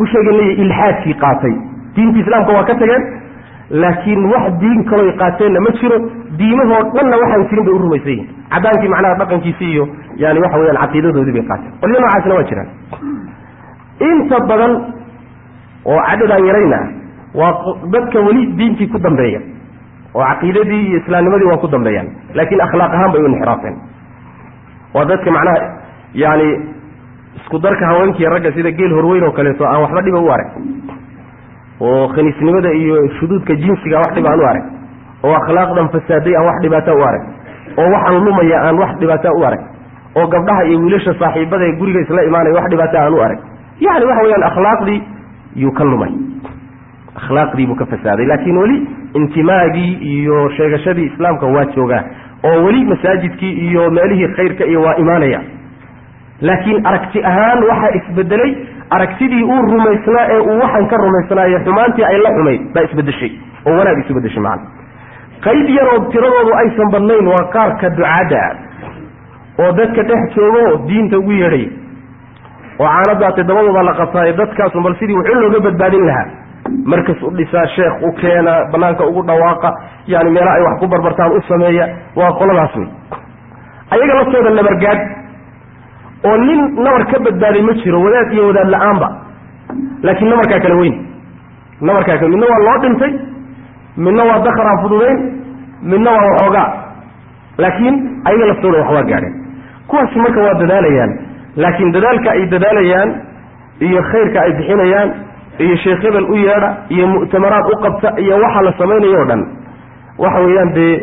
ku sheeganay ilxaadkii qaatay. Diinta islaamka waa ka tageen laakiin wax diin kaloy qaateenna ma jiro. Diimahoo dhanna waxaan jirin bay u rumaysan yihiin cadaankii macnaha dhaqankiisii iyo yani waxa weyaan caqiidadoodii bay qaateen qolyo noocaasna waa jiraan. Inta badan oo cadadaan yarayna waa dadka weli diintii ku dambeeya. Oo caqiidadii iyo islaamnimadii waa ku dambeeyaan. Laakiin akhlaaq ahaan bay u inxiraafeen. Waa dadka macnaha yani isku darka haweenkiiyo ragga sida geel horweyn oo kaleeto aan waxba dhiba u arag. Oo khaniisnimada iyo shuduudka jinsiga wax dhib aan u arag. Oo akhlaaqdan fasaaday aan wax dhibaata u arag. Oo waxaan lumaya aan wax dhibaata u arag. Oo gabdhaha iyo wiilasha saaxiibada ee guriga isla imaanaya wax dhibaata aan u arag. Yani waxa weyaan akhlaaqdii yuu ka lumay. Akhlaaqdii buu ka fasaaday. Laakiin weli intimaagii iyo sheegashadii islaamka waa joogaa. Oo weli masaajidkii iyo meelihii khayrka iyo waa imaanaya laakiin aragti ahaan waxaa isbedelay aragtidii uu rumaysnaa ee uu waxan ka rumaysnaayo xumaantii ay la xumayd baa isbedeshay oo wanaag isu bedeshay macana qayb yaroo tiradoodu aysan badnayn waa qaarka ducaadda oo dadka dhex joogo diinta ugu yeedhay. Oo caanadaate dabadooda la qabtaayo dadkaasun bal sidii wuxuu looga badbaadin lahaa. Markas u dhisaa sheekh u keena banaanka ugu dhawaaqa yani meela ay wax ku barbartaan u sameeya waa qoladaas wey ayaga laftooda nabargaad oo nin nabar ka badbaaday ma jiro wadaad iyo wadaad la'aanba. Laakiin nabarkaa kala weyn. Nabarkaa kale midna waa loo dhintay midna waa dakar aan fududayn midna waa waxoogaa. Laakiin ayaga laftooda wax waa gaadheen kuwaasi marka waa dadaalayaan laakiin dadaalka ay dadaalayaan iyo khayrka ay bixinayaan iyo sheekh hebel u yeedha iyo mu'tamaraad u qabta iyo waxa la samaynayo o dhan waxa weeyaan dee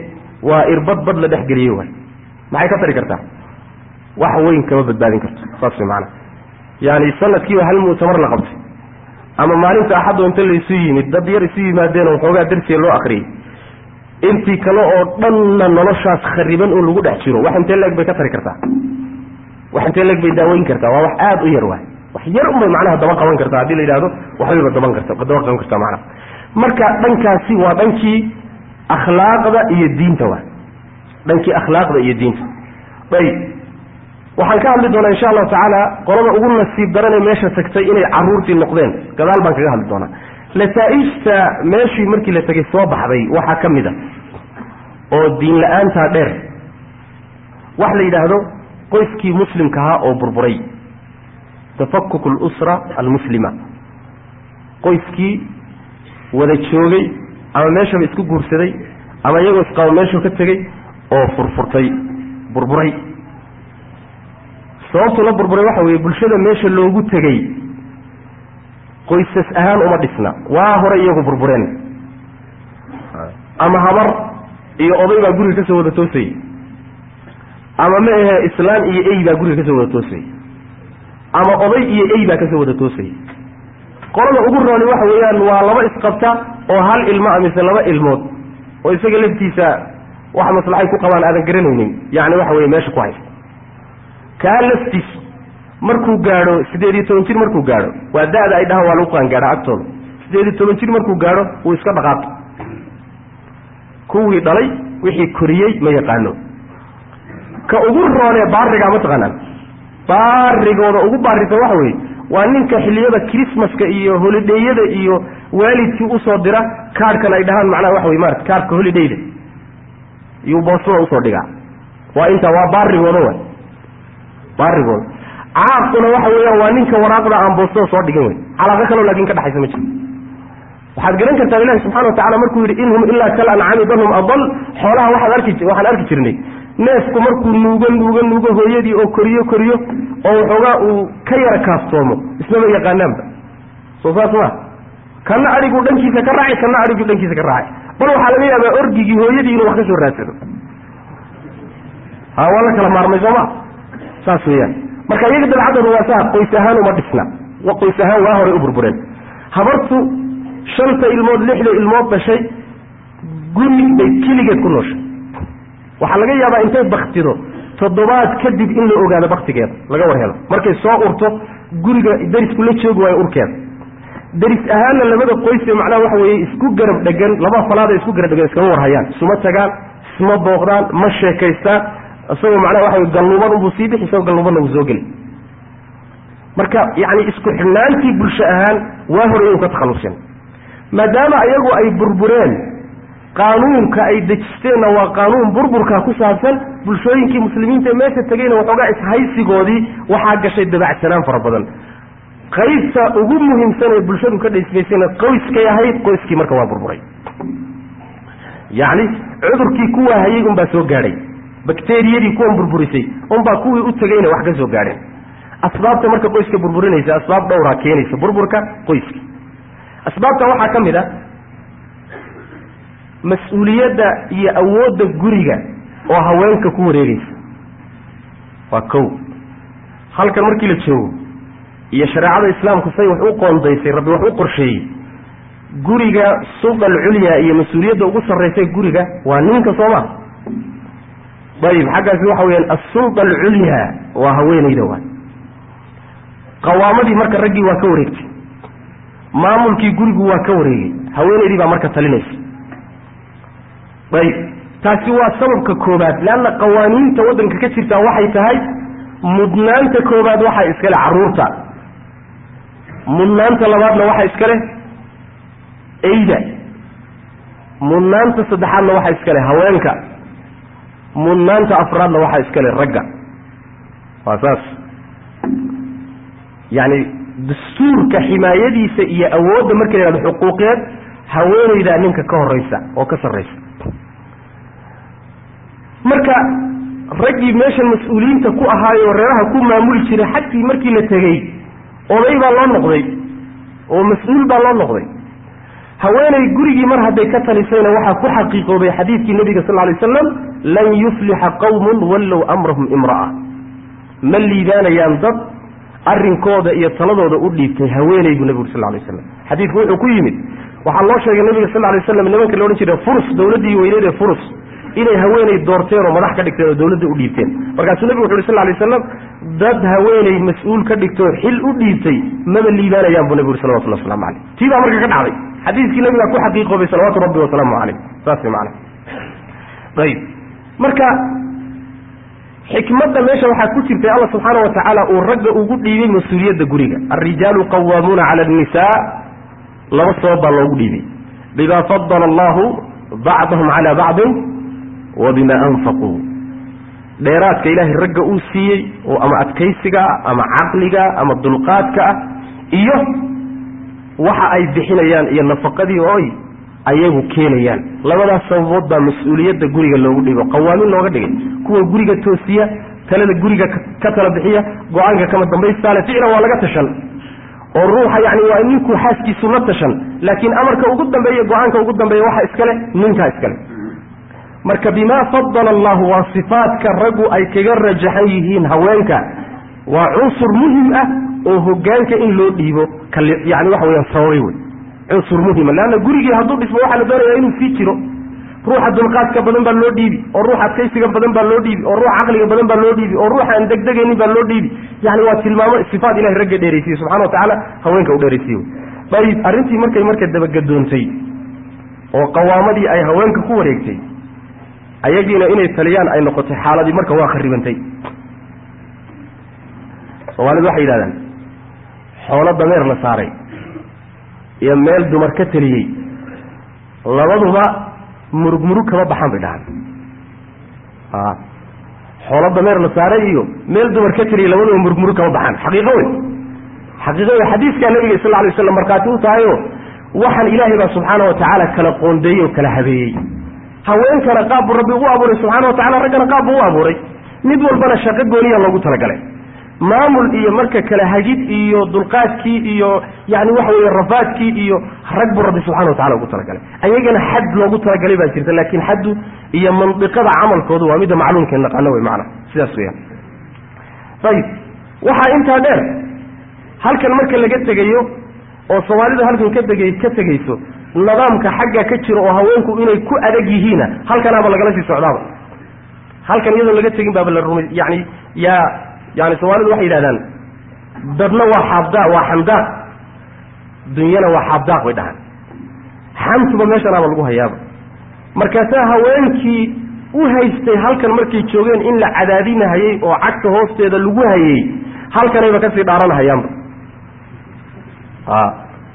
waa irbad bad la dhex geliyey waay. Maxay ka tari kartaa wax weyn kama badbaadin karto. Saas way macanaa yaani sanadkiiba hal mu'tamar la qabtay. Ama maalinta axadoo inta laysu yimid dad yar isu yimaadeen oo waxoogaa darsiga loo akriyey intii kale oo dhanna noloshaas khariban oo lagu dhex jiro wax intee leeg bay ka tari kartaa? Wax intee leeg bay daaweyn kartaa? Waa wax aada u yar waay. Wax yar unbay macnaha daba qaban kartaa haddii la yidhahdo waxbayba daban karta daba qaban kartaa macnaha. Marka dhankaasi waa dhankii akhlaaqda iyo diinta waay. Dhankii akhlaaqda iyo diinta. Ayb waxaan ka hadli doonaa insha allahu tacaala qolada ugu nasiib daran ee meesha tagtay inay caruurtii noqdeen. Gadaal baan kaga hadli doonaa. Lataaijta meeshii markii la tegay soo baxday waxaa ka mid a oo diin la'aantaa dheer. Wax la yidhaahdo qoyskii muslimka ahaa oo burburay. Tafakuk alusra almuslima. Qoyskii wada joogay ama meeshaba isku guursaday ama iyagoo isqabo meeshuu ka tegey oo furfurtay burburay sababtu la burburay waxa weeye bulshada meesha loogu tegey. Qoysas ahaan uma dhisna. Waa hore iyagu burbureen. Ama habar iyo oday baa guriga ka soo wada toosayay ama ma ahe islaan iyo ey baa guriga ka soo wada toosayay ama oday iyo ey baa ka soo wada toosayay qolada ugu rooni waxa weeyaan waa laba isqabta oo hal ilmo a mise laba ilmood. Oo isaga laftiisa wax maslaxay ku qabaan aadan garanaynin. Yani waxa weye meesha ku haysta kaa laftiis. Markuu gaadho siddeed iyo toban jir markuu gaadho waa da-da ay dhahaan waa lagu qaangaadha agtooda. Siddeed iyo toban jir markuu gaadho wuu iska dhaqaaqi kuwii dhalay wixii koriyey ma yaqaano. Ka ugu roonee baarigaa mataqaanaan baarigooda ugu baarisa waxa weeye waa ninka xilliyada christmaska iyo holidheyada iyo waalidkii u soo dira kaarhkan ay dhahaan macnaha waxa wey maarata kaarhka holidheyda iyuu boostada u soo dhigaa. Waa intaa waa baarigooda wa baarigooda caaquna waxa weeyaan waa ninka waraaqda aan soo dhigin wey calaaqo kaloo laakin ka dhexaysa ma jiro. Waxaad garan kartaa ilahi subxana watacala markuu yidhi inhum ilaa kal ancami bal adal xoolaha waxaad arki waxaan arki jirnay neefku markuu nuugo nuugo nuugo hooyadii oo koriyo koriyo oo waxoogaa uu ka yara kaaftoomo ismaba yaqaanaanba. Soo saas ma kana adhiguu dhankiisa ka raacay kana adhiguu dhankiisa ka raacay. Bal waxaa laga yaabaa orgigii hooyadii inuu wax ka soo raadsado. Ha waa la kala maarmay sooma saas weeyaan. Marka iyaga dabcaddooda waa saa qoys ahaan uma dhisna. Qoys ahaan waa horay u burbureen. Habartu shanta ilmood lixda ilmood dhashay guri bay keligeed ku nooshay. Waxaa laga yaabaa intay baktido toddobaad kadib in la ogaado baktigeeda laga war helo. Markay soo urto guriga darisku la joogi waayo urkeeda daris ahaanna labada qoyse macnaha waxa weeye isku garab dhegan laba falaada isku garab dhegan iskama warhayaan. Isuma tagaan isma booqdaan ma sheekaystaan isagoo macnaha waxa galluuban unbuu sii bixi isagoo galluubanna wuu soo geli marka yacni isku xidhnaantii bulsho ahaan waa hore inuu ka takhalluseen maadaama ayagu ay burbureen qaanuunka ay dejisteenna waa qaanuun burburka ku saabsan bulshooyinkii muslimiinta ee meesha tegeyna waxoogaa ishaysigoodii waxaa gashay dabacsanaan fara badan. Qaybta ugu muhiimsan ee bulshadu ka dhismaysayna qoyskay ahayd qoyskii marka waa burburay. Yacni cudurkii kuwaa hayay unbaa soo gaadhay bakteriyadii kuwan burburisay. Unbaa kuwii u tegeyna wax ka soo gaadheen. Asbaabta marka qoyska burburinaysa asbaab dhowraa keenaysa burburka qoyska. Asbaabta waxaa ka mid a mas'uuliyadda iyo awoodda guriga oo haweenka ku wareegaysa. Waa kow. Halkan markii la joogo iyo shareecada islaamku say wax u qoondaysay rabbi wax u qorsheeyey guriga sulda alculya iyo mas'uuliyadda ugu sarraysa guriga waa ninka soo ma ayib xaggaasi waxa weyaan assulda alculya waa haweenayda waay qawaamadii marka raggii waa ka wareegtay maamulkii gurigu waa ka wareegay haweenaydii baa marka talinaysa ayib taasi waa sababka koobaad leanna qawaaniinta waddanka ka jirtaa waxay tahay mudnaanta koobaad waxaa iskale carruurta mudnaanta labaadna waxaa iskale eyda mudnaanta saddexaadna waxaa iskale haweenka mudnaanta afraadna waxaa iskale ragga. Waa saas. Yacni dastuurka ximaayadiisa iyo awoodda marka la yhahdo xuquuqeed haweenaydaa ninka ka horeysa oo ka sarraysa marka raggii meeshan mas'uuliyiinta ku ahaayoo reeraha ku maamuli jiray xaggii markii la tegey oday baa loo noqday oo mas'uul baa loo noqday haweenay gurigii mar hadday ka talisayna waxaa ku xaqiiqoobay xadiidkii nebiga sal lay slam lan yuflixa qawmun wallow amrahum imra'a. Ma liibaanayaan dad arrinkooda iyo taladooda u dhiibtay haweeney buu nebigu sal lay slam xadiidku wuxuu ku yimid waxaa loo sheegay nebiga sal lay slam nimanka la odhan jiray furus dowladdii weyneed ee furus inay haweeney doorteen oo madax ka dhigteen oo dowladda u dhiibteen. Markaasuu nebigu wuxu uhi sal lay slam dad haweeney mas'uul ka dhigtoo xil u dhiibtay maba liibaanayaan buu nebigu uri salawatullah waslamu caleyh tii baa marka ka dhacday xadiiskii nabigaa ku xaqiiqoobay salawaatu rabbi wasalaamu caleyh saas macana ayib. Marka xikmadda meesha waxaa ku jirtay alla subxaana wa tacaala uu ragga ugu dhiibay mas'uuliyadda guriga. Alrijaalu qawaamuuna cala annisaa. Laba sabab baa loogu dhiibay. Bima fadala allahu bacdahum cala bacdin wa bima anfaquu. Dheeraadka ilaahay ragga uu siiyey oo ama adkaysiga ama caqliga ama dulqaadka ah iyo waxa ay bixinayaan iyo nafaqadii ooy ayagu keenayaan. Labadaas sababood baa mas'uuliyadda guriga loogu dhigo. Qawaamin looga dhigay. Kuwa guriga toosiya talada guriga ka tala bixiya go'aanka kama dambaystaale ficlan waa laga tashan. Oo ruuxa yani waa ninkuu xaaskiisu la tashan. Laakiin amarka ugu dambeeya go'aanka ugu dambeeya waxa iskale ninkaa iskale marka bimaa fadala allahu waa sifaadka raggu ay kaga rajaxan yihiin haweenka. Waa cunsur muhiim ah oo hogaanka in loo dhiibo yani waxa weyaan sababay wey cunsur muhima leanna gurigii hadduu dhismo waxaa la doonaya inuu sii jiro. Ruuxa dulqaadka badan baa loo dhiibi oo ruuxa adkaysiga badan baa loo dhiibi oo ruuxa caqliga badan baa loo dhiibi oo ruuxa aan degdegaynin baa loo dhiibi. Yani waa tilmaamo sifaat ilahay ragga dheeraysiye subxana watacaala haweenka u dheeraysiye ayib arrintii markay marka dabagadoontay oo qawaamadii ay haweenka ku wareegtay ayagiina inay taliyaan ay noqotay xaaladii marka waa kharibantay soomaalidu waxay yidhahdaan xoolo dameer la saaray iyo meel dumar ka teliyey labaduba murug murug kama baxaan bay dhahaan. A xoolo dameer la saaray iyo meel dumar ka teliyey labaduba murug murug kama baxaan xaqiiqo wey xaqiiqo wey xadiiskaa nabiga sal alay waslam markhaati u tahayo waxaan ilaahay baa subxaana wa tacaala kala qoondeeyey oo kala habeeyey. Haweenkana qaab buu rabbi ugu abuuray subxana wa tacala raggana qaab buu u abuuray. Mid walbana shaqo gooniya loogu talagalay maamul iyo marka kala hagid iyo dulqaadkii iyo yani waxa weeye rafaadkii iyo rag buu rabbi subxana wa tacala ugu talagalay. Ayagana xad loogu talagalay baa jirta laakiin xaddu iyo mandiqada camalkoodu waa midda macluumka naqaano wey macana sidaas weyaan ayib waxaa intaa dheer halkan marka laga tegayo oo soomaalidu halkan ka tegay ka tegayso nidaamka xagga ka jira oo haweenku inay ku adag yihiina halkanaaba lagala sii socdaaba. Halkan iyadoo laga tegin baaba la rumay yani yaa yani soomaalidu waxay yidhahdaan dadna waa xaabdaa waa xamdaaq dunyana waa xaabdaaq bay dhahaan. Xamtuba meeshanaaba lagu hayaaba. Markaasaa haweenkii u haystay halkan markay joogeen in la cadaadinahayey oo cagta hoosteeda lagu hayey halkanayba ka sii dhaaranahayaanba a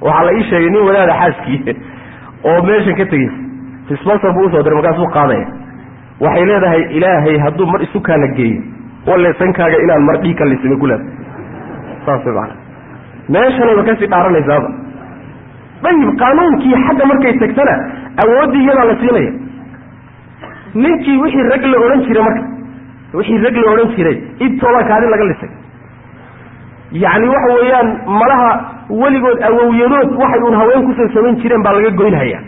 waxaa la ii sheegay nin wadaada xaaskii oo meeshan ka tegeysa sponsor buu u soo diray markaasuu qaadaya. Waxay leedahay ilaahay hadduu mar isu kaana geeyo walle sankaaga inaan mar dhiig ka lisime ku leeda saas maana meeshanayba ka sii dhaaranaysaaba dayib qaanuunkii xagga markay tagtana awooddii iyadaa la siinaya. Ninkii wixii rag la odhan jiray marka wixii rag la odhan jiray intooda kaadi laga lisay. Yacni waxa weeyaan malaha weligood awowyadood waxay uun haween ku soo samayn jireen baa laga goynhayaa.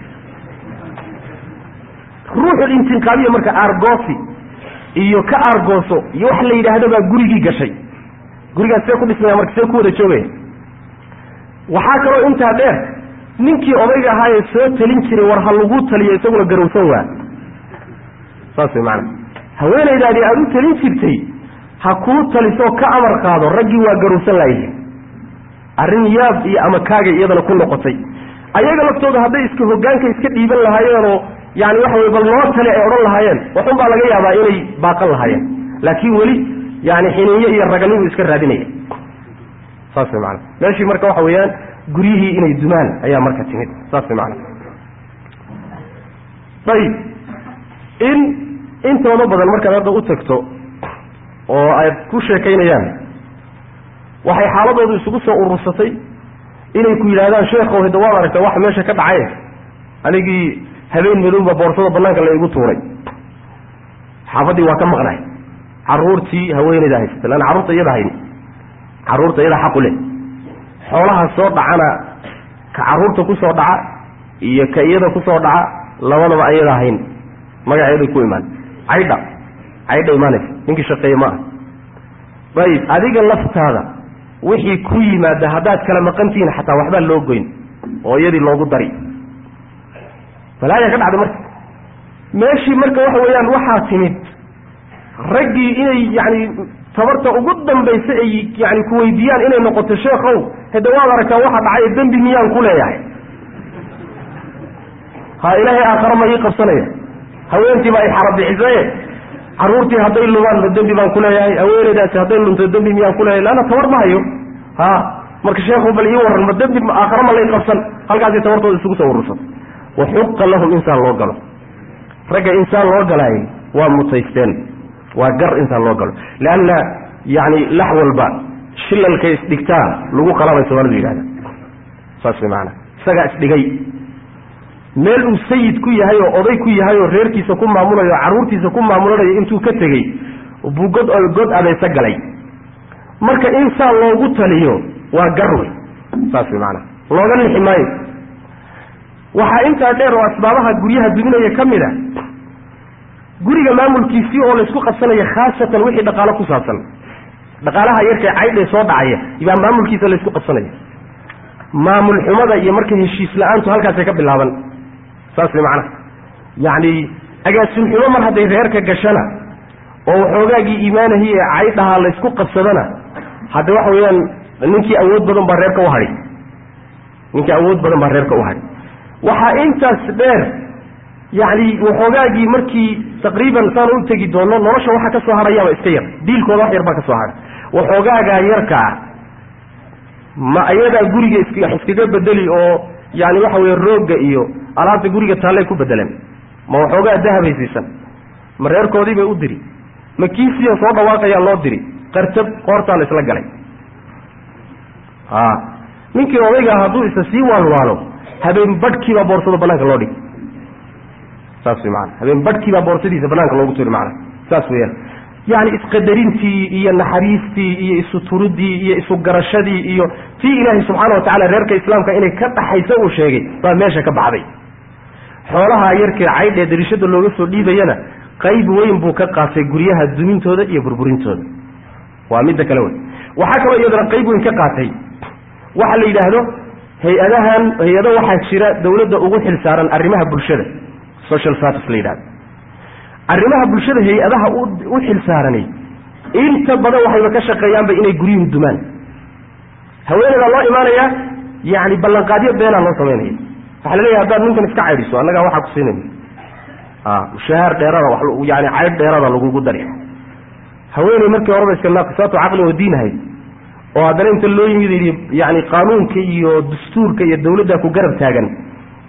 Ruuxul intinqaabiya marka aargoosi iyo ka aargooso iyo wax la yidhaahdo baa gurigii gashay. Gurigaas see ku dhismaya marka see ku wada joogaya waxaa kaloo intaa dheer ninkii odayga ahaayee soo talin jiray war ha laguu taliyo isaguna garowsan waa. Saas way macanaa haweenaydaadii aada u talin jirtay ha kuu talisoo ka amar qaado raggii waa garowsan laayihiin arrin yaab iyo ama kaagay iyadana ku noqotay. Ayaga laftooda hadday iska hoggaanka iska dhiiban lahaayeenoo yani waxa weye bal noo tale ay odhan lahaayeen waxun baa laga yaabaa inay baaqan lahaayeen. Laakiin weli yani xiniinyo iyo raganibu iska raadinaya. Saas way macanaa meeshii marka waxa weeyaan guryihii inay dumaan ayaa marka timid. Saas way macana ayib in intooda badan markaad hadda u tagto oo aad ku sheekaynayaan waxay xaaladoodu isugu soo urursatay inay ku yidhahdaan sheekhow hada waad aragta waxa meesha ka dhacay. Anigii habeen madowba boorsada banaanka la igu tuuray. Xaafaddii waa ka maqnay caruurtii haweenayda haysata leanna carruurta iyada hayn carruurta iyada xaqu leh. Xoolaha soo dhacana ka carruurta ku soo dhaca iyo ka iyada ku soo dhaca labadaba ayada hayn. Magaceeday ku imaan. Caydha. Caydha imaanaysa. Ninkii shaqeeye ma ah ayib adiga laftaada wixii ku yimaada haddaad kala maqantihiin xataa waxbaa loo goyn oo iyadii loogu dari balaayaa ka dhacda marka. Meeshii marka waxa weeyaan waxaa timid raggii inay yani tabarta ugu dambaysa ay yani kuweydiiyaan inay noqoto sheekhow hade waad aragtaa waxa dhacay dembi miyaan ku leeyahay? Ha ilaahay aakhare ma ii qabsanaya. Haweentii baa ixara bixisaye carruurtii hadday lumaan ma dembi baan ku leeyahay. Haweeneydaasi hadday lunto dembi miyaan ku leeyahay. Leanna tabar ma hayo. Ha marka sheekhu bal ii warran ma dembi aakhare ma lay qabsan. Halkaasi tabartooda isugu soo urursan waxuqa lahum insaan loo galo. Ragga insaan loo galaayay waa mutaysteen. Waa gar insaan loo galo. Leanna yani lax walba shilalkay isdhigtaa lagu qalabay soomalidu yidhahda saas way macanaa isagaa isdhigay meel uu sayid ku yahay oo oday ku yahay oo reerkiisa ku maamulayo oo carruurtiisa ku maamulanayo intuu ka tegey buu god god abeese galay. Marka insaan loogu taliyo waa gar wey saas way macanaa looga lixi maayo waxaa intaa dheer oo asbaabaha guryaha duminaya ka mid a guriga maamulkiisii oo laysku qabsanaya khaasatan wixii dhaqaalo ku saabsan. Dhaqaalaha yarkae caydhee soo dhacaya baa maamulkiisa laysku qabsanaya. Maamul xumada iyo marka heshiis la'aantu halkaasay ka bilaaban. Saas way macnaha yacni agaasin xumo mar hadday reerka gashana oo waxoogaagii iimaanahii ee caydhahaa laysku qabsadana hadde waxa weeyaan ninkii awood badan baa reerka u hadhay ninkii awood badan baa reerka u hadhay waxaa intaas dheer yacni waxoogaagii markii taqriiban saan u tegi doono nolosha waxa ka soo hadhayaaba iska yar diilkooda wax yar baa ka soo hadha waxoogaagaa yarka ah ma ayadaa guriga is iskaga bedeli oo yani waxa weye roogga iyo alaabta guriga taallay ku bedeleen. Ma waxoogaa dahabay siisan ma reerkoodii bay u diri ma kiisiya soo dhawaaqayaa loo diri qartab qoortaa la isla galay. A ninkii odaygaa hadduu isa sii waalwaalo habeen badhkiibaa boorsada banaanka loo dhig saas wey maana habeen badhkiibaa boorsadiisa banaanka loogu turi macana saas weyaan yani isqadarintii iyo naxariistii iyo isu turidii iyo isu garashadii iyo tii ilaahay subxaana wa tacala reerka islaamka inay ka dhaxayso uu sheegay baa meesha ka baxday. Xoolaha yarkee caydhee darishada looga soo dhiibayana qayb weyn buu ka qaatay guryaha dumintooda iyo burburintooda. Waa midda kale wey waxaa kaloo iyadana qayb weyn ka qaatay. Waxa la yidhaahdo hay'adahan hay'ado waxaa jira dawladda ugu xil saaran arrimaha bulshada. Social service la yidhahdo arrimaha bulshada hay'adaha u xil saaranay inta badan waxayba ka shaqeeyaanba inay guryuhu dumaan. Haweeneydaa loo imaanayaa yani ballanqaadyo beenaa loo samaynaya waxaa la leeyahay haddaad ninkan iska caydhiso annagaa waxaa ku siinayna a mushahaar dheerada yani caydh dheerada lagugu dari haweeney markii horeba iska naaqisaatu caqli oo diin ahayd oo haddana inta loo yimid yani qaanuunka iyo dastuurka iyo dawladda ku garab taagan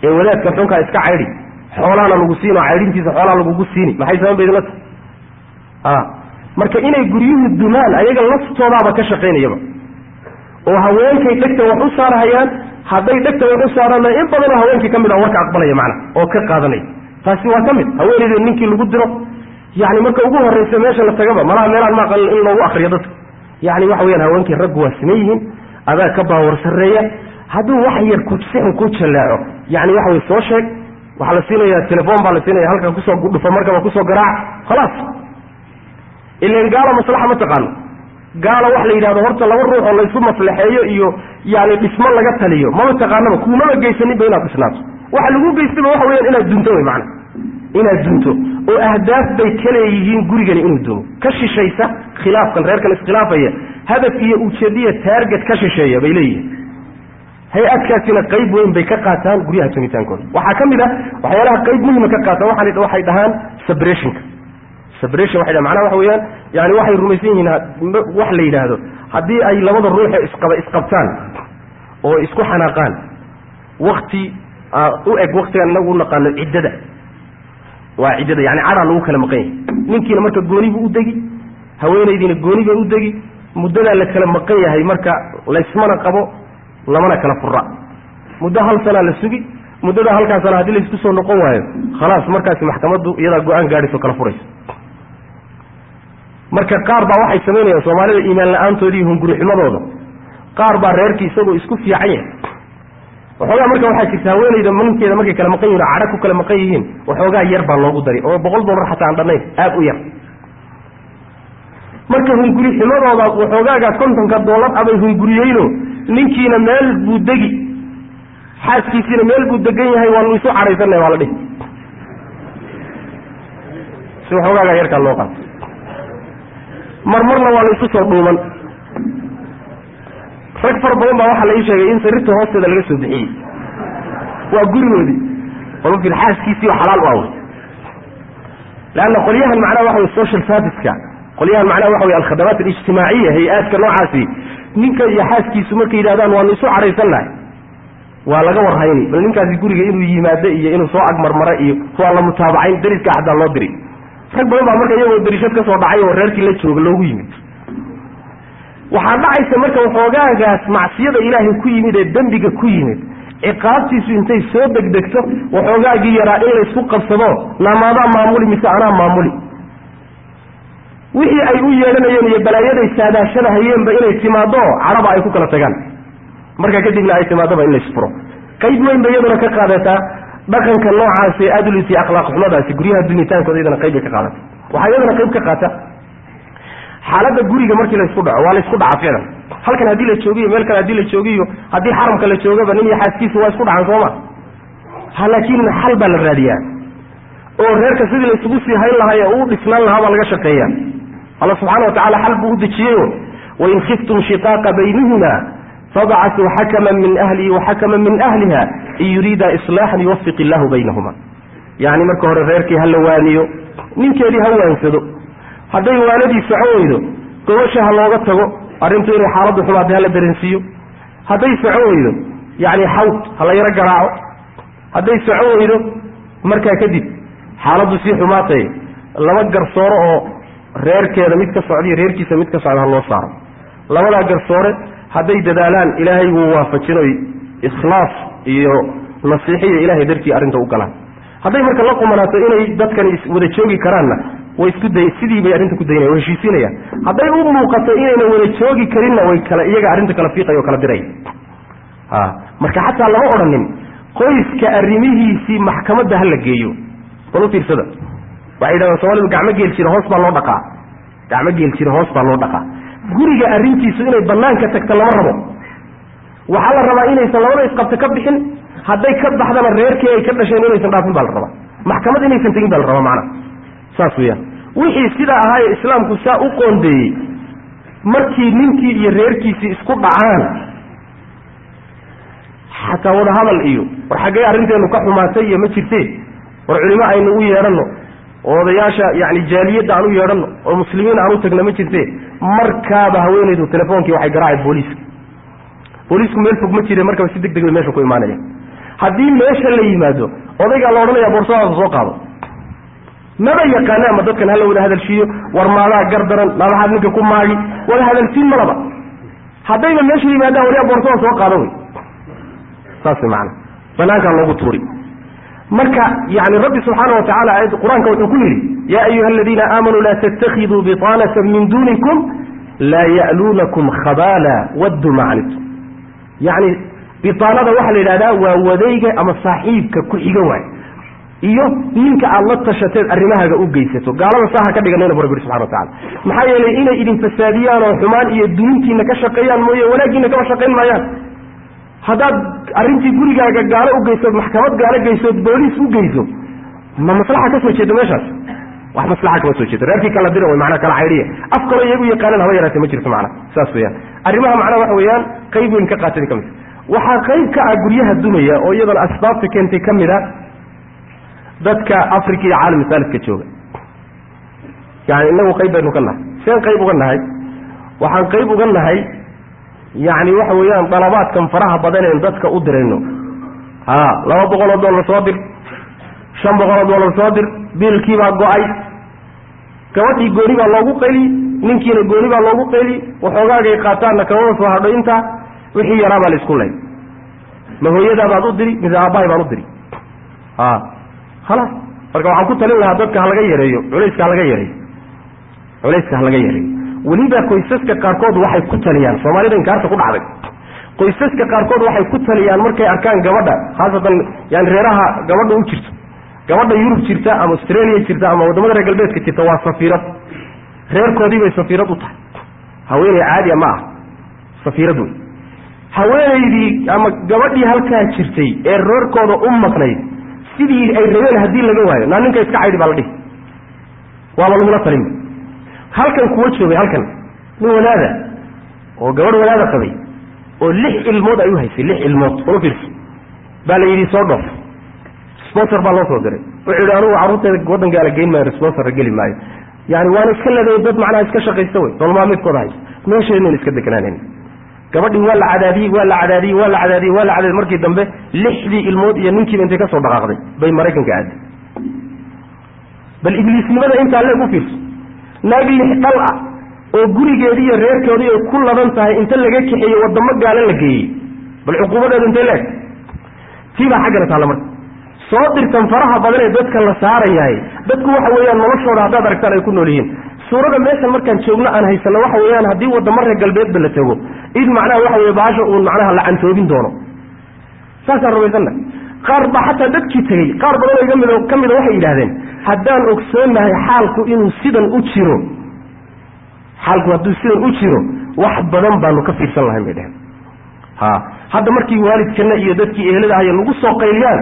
ee wadaadka xunkaa iska caydhi xoolaana lagu siin oo caydhintiisa xoolaa lagugu siini. Maxay saban ba idinla tahay? A marka inay guryuhu dumaan ayaga laftoodaaba ka shaqaynayaba. Oo haweenkay dhegta wax u saarhayaan hadday dhegta wax u saarana in badanoo haweenkii ka mid a warka aqbalaya macna oo ka qaadanaya. Taasi waa ka mid. Haweeneyda ninkii lagu diro. Yani marka ugu horraysa meesha la tagaba malaha meelaan ma aqalin in loogu akriyo dadka yani waxa weyaan haweenkii raggu waa siman yihiin adaa ka baawar sarreeya hadduu wax yar kusixun ku jallaaco. Yani waxa wey soo sheeg waxaa la siinaya telefon baa la siinaya halka ku soo dhufo markaba ku soo garaac khalaas. Ilan gaalo maslaxa ma taqaano. Gaalo wax la yidhahdo horta laba ruux oo laysu maslaxeeyo iyo yani dhismo laga taliyo mama taqaanaba kuumaba geysaninba inaad dhisnaato. Waxa lagu geystaba waxa weyaan inaad dunto wey macana inaad dunto oo ahdaaf bay ka leeyihiin gurigani inuu dumo ka shishaysa khilaafkan reerkan iskhilaafaya hadaf iyo ujeediya taarget ka shisheeya bay leeyihiin. Hay'adkaasina qayb weyn bay ka qaataan guryaha tumitaankooda waxaa ka mid a waxyaalaha qayb muhima ka qaataan waxay dhahaan saberationka sabration waxay dhahan macnaha waxa weeyaan yani waxay rumaysan yihiin wax la yidhaahdo. Haddii ay labada ruuxe isqaba isqabtaan oo isku xanaaqaan wakti u eg waktigaan inagu u naqaano ciddada waa ciddada yani cadaa lagu kala maqan yahay ninkiina marka gooni buu u degi haweenaydiina gooni bay u degi muddadaa la kala maqan yahay marka laysmana qabo lamana kala fura muddo hal sanaa la sugi muddada halkaa sana haddii laysku soo noqon waayo khalaas markaasi maxkamaddu iyadaa go'aan gaadhayso kala furaysa marka qaar baa waxay samaynayaan soomaalida iimaan la'aantoodii iyo hungurixumadooda. Qaar baa reerkii isagoo isku fiican yahay waxoogaa marka waxaa jirta haweenayda ninkeeda markay kala maqan yihiin o cadha ku kala maqan yihiin waxoogaa yar baa loogu dari oo boqol dollar xataa aan dhannayn aada u yar. Marka hunguri xumadooda waxoogaaga kontonka dollar abay hunguriyeyno ninkiina meel buu degi xaaskiisiina meel buu degan yahay waanu isu cadhaysanay waa la dhihi. Si waxoogaaga yarkaa loo qaato. Marmarna waa la isu soo dhuuman rag fara badan baa waxaa la sheegay in sariirta hoosteeda laga soo bixiyey. Waa gurigoodii. Olafir xaaskiisii oo xalaal u awey leanna qolyahan macnaha waxa wey social serviceka. Qolyahan macnaha waxa wey alkhadamaat alijtimaaciya hay'aadka noocaasi. Ninka iyo xaaskiisu markay yidhahdaan waanu isu cadhaysannahay waa laga warhayni. Bal ninkaasi guriga inuu yimaado iyo inuu soo agmarmara iyo waa la mutaabacayn dariska xataa loo diri. Rag badan baa marka iyagoo darishad ka soo dhacay oo reerkii la jooga loogu yimid waxaa dhacaysa marka waxoogaagaas macsiyada ilaahay ku yimid ee dembiga ku yimid. Ciqaabtiisu intay soo degdegto waxoogaagii yaraa in laysku qabsado namaadaa maamuli mise anaa maamuli. Wixii ay u yeedhanayeen iyo balaayaday saadaashanahayeenba inay timaado cadhaba ay ku kala tagaan. Markaa kadibna ay timaadoba in laysfuro qayb weyn ba iyaduna ka qaadataa dhaqanka noocaas ee adlis iyo akhlaaq xumadaasi guryaha dumitaankooda iyadana qayb bay ka qaadata waxaa iyadana qayb ka qaata xaaladda guriga markii laysku dhaco waa laysku dhaca ficlan halkan haddii la joogiyo meel kale haddii la joogiyo haddii xaramka la joogaba nin iyo xaaskiisa waa isku dhacan sooma? Laakiin xal baa la raadiyaa. Oo reerka sidii laysugu sii hayn lahaa ee uu dhisnaan lahaa baa laga shaqeeya alla subxaana wa tacala xal buu u dejiyeyo wain khiftum shiqaaqa baynihima fabcasuu xakaman min ahlihi waxakaman min ahliha in yuriida islaaxan yuwafiq illahu baynahuma. Yani marka hore reerkii ha la waaniyo ninkeedii ha waansado hadday waanadii soco weydo gobasha ha looga tago arrintu inay xaaladdu xumaatay hala dareensiiyo. Hadday soco weydo yani xawd ha la yaro garaaco. Hadday soco weydo markaa kadib xaaladdu sii xumaatay. Laba garsoore oo reerkeeda mid ka socda iyo reerkiisa mid ka socda ha loo saaro. Labadaa garsoore hadday dadaalaan ilaahay wuu waafajinoy ikhlaas iyo nasiixiyo ilahay dartii arrinta u galaan. Hadday marka la qumanaato inay dadkani wada joogi karaanna way isku day sidii bay arrinta ku daynaya way heshiisinayaan hadday u muuqato inayna wada joogi karinna way kala iyaga arrinta kala fiiqaya oo kala diraya a marka xataa lama odhanin qoyska arrimihiisii maxkamadda ha la geeyo. Bal u fiirsada waxay yidhahdaan soomalidu gacmo geel jira hoos baa loo dhaqaa. Gacmo geel jira hoos baa loo dhaqaa. Guriga arrintiisu inay banaanka tagto lama rabo. Waxaa la rabaa inaysan labada isqabto ka bixin hadday ka baxdana reerkii ay ka dhasheen inaysan dhaafin baa la rabaa. Maxkamad inaysan tegin baa la rabaa macnaha saas weyaan wixii sidaa ahaayee islaamku saa u qoondeeyey markii ninkii iyo reerkiisii isku dhacaan xataa wada hadal iyo war xaggee arrinteenu ka xumaatay iyo ma jirte war culimo aynu u yeedhanno oo odayaasha yani jaaliyadda aan u yeedhanno oo muslimiin aan u tagna ma jirte markaaba haweenaydu telefoonkii waxay garaacay booliiska booliisku meel fog ma jire markaba si deg deg bay meesha ku imaanaya haddii meesha la yimaado odaygaa la odhanaya boorsadaasa soo qaado maba yaqaana ama dadkan hala wada hadalshiiyo war maadaa gar daran maadaxaad ninka ku maagi wada hadalsiin malaba. Haddayba meesha yimaadaan waryaa boorsada soo qaado wey. Saas maana banaankaa loogu tuuri. Marka yani rabbi subxaana wa tacala aayadda qur'aanka wuxuu ku yidhi yaa ayuha aladiina aamanuu laa tattakhiduu biطaanata min dunikum laa ya'luunakum khabaala waddu macnitum yani biطaanada waxaa la yidhahdaa waa wadayga ama saaxiibka ku xiga waay iyo ninka aad la tashateed arrimahaaga u geysato. Gaalada saaha ka dhiganayna bu rabbi yidhi subxana wa tacala maxaa yeelay inay idin fasaadiyaan oo xumaan iyo dunintiina ka shaqeeyaan mooye wanaaggiina kama shaqayn maayaan. Haddaad arrintii gurigaaga gaalo u geysood maxkamad gaalo geysood booliis u geyso ma maslaxa ka soo jeeda meeshaas? Wax maslaxa kama soo jeedo. Reerkii kala dira way macnaa kala caydhiya af kaloo iyagu yaqaanan haba yaraatee ma jirto macna saas weeyaan. Arrimaha macnaha waxa weeyaan qayb weyn ka qaatay ka waxaa qayb ka ah guryaha dumaya oo iyadana asbaabta keentay ka mid a dadka africa iyo caalam saalidka jooga yani inagu qayb baynu ka nahay. Seen qayb uga nahay. Waxaan qayb uga nahay yacni waxa weeyaan dalabaadkan faraha badaneen dadka u dirayno. A laba boqol oo dollar soo dir. Shan boqol oo dollar soo dir. Biilkiibaa go'ay. Gabadhii gooni baa loogu qayli ninkiina gooni baa loogu qayli waxoogaagay qaataanna kamada soo hadho intaa wixii yaraa baa la isku lay ma hooyadaa baad u diri mise aabbahay baan u diri? A khalaas marka waxaan ku talin lahaa dadka halaga yareeyo culayska halaga yareeyo. Culayska halaga yareeyo. Weliba qoysaska qaarkood waxay ku taliyaan. Soomaalida inkaarta ku dhacday. Qoysaska qaarkood waxay ku taliyaan markay arkaan gabadha khaasatan yani reeraha gabadha u jirto. Gabadha yurub jirta ama australia jirta ama waddamada reer galbeedka jirta waa safiirad. Reerkoodii bay safiirad u tahay. Haweeney caadiya ma ah safiirad wey haweenaydii ama gabadhii halkaa jirtay ee reerkooda u maqnayd sidii ay rabeen haddii laga waayo naa ninka iska caydhi baa la dhihi. Waaba lagula talinba halkan kuwa joogay halkan nin wadaada oo gabadh wadaada qabay oo lix ilmood ay u haysay lix ilmood ula fiirso baa la yidhi soo dhoof. Sponsor baa loo soo diray. Wuxuu yidhi anugu carruurteeda waddan gaala geyn maayo sponsor geli maayo. Yani waana iska leeday dad macnaha iska shaqaysta wey nolomaalmeedkooda haysa meeshaynan iska deganaanan gabadhii waa la cadaadiyey waa la cadaadiyey waa la cadaadiyey waa la cadaadiyey. Markii dambe lixdii ilmood iyo ninkiiba intay ka soo dhaqaaqday bay maraykanka aaday bal ibliisnimada intaa leeg u fiirso. Naag lix dhal ah oo gurigeedii iyo reerkoodii ay ku laban tahay inta laga kaxeeyey waddamo gaalo la geeyey. Bal cuquubadeedu intay leeg. Tii baa xaggana taalla marka. Soo dirtan faraha badan ee dadka la saarayahay. Dadku waxa weeyaan noloshooda haddaad aragtaan ay ku nool yihiin suurada meeshan markaan joogno aan haysano waxa weeyaan haddii waddamo reer galbeedba la tago in macnaha waxa weye baasha uun macnaha la cantoobin doono. Saasaan rumaysanna qaar baa xataa dadkii tegey qaar badanoo iga mid ka mida waxay yidhahdeen haddaan ogsoonnahay xaalku inuu sidan u jiro xaalku hadduu sidan u jiro wax badan baanu ka fiirsan lahayn bay dheheen ha hadda markii waalidkana iyo dadkii eheladahayo nagu soo qayliyaan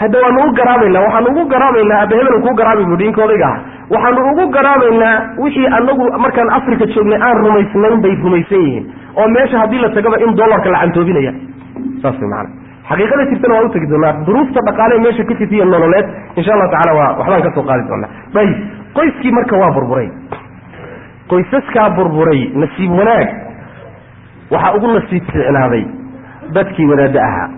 hadda waanu u garaabaynaa waxaanu ugu garaabaynaa abahebel kuu garaabay buuhi ninka odayga ah waxaanu ugu garaabaynaa wixii anagu markaan africa joognay aan rumaysnayn bay rumaysan yihiin oo meesha haddii la tagaba in dollarka la cantoobinaya. Saas maana xaqiiqada jirtana waa u tegi doonaa duruufta dhaqaale meesha ka jirta iyo nololeed insha allahu tacala waa waxbaan ka soo qaadi doonaa. Ayib qoyskii marka waa burburay. Qoysaskaa burburay nasiib wanaag. Waxaa ugu nasiib fiicnaaday dadkii wadaaddo ahaa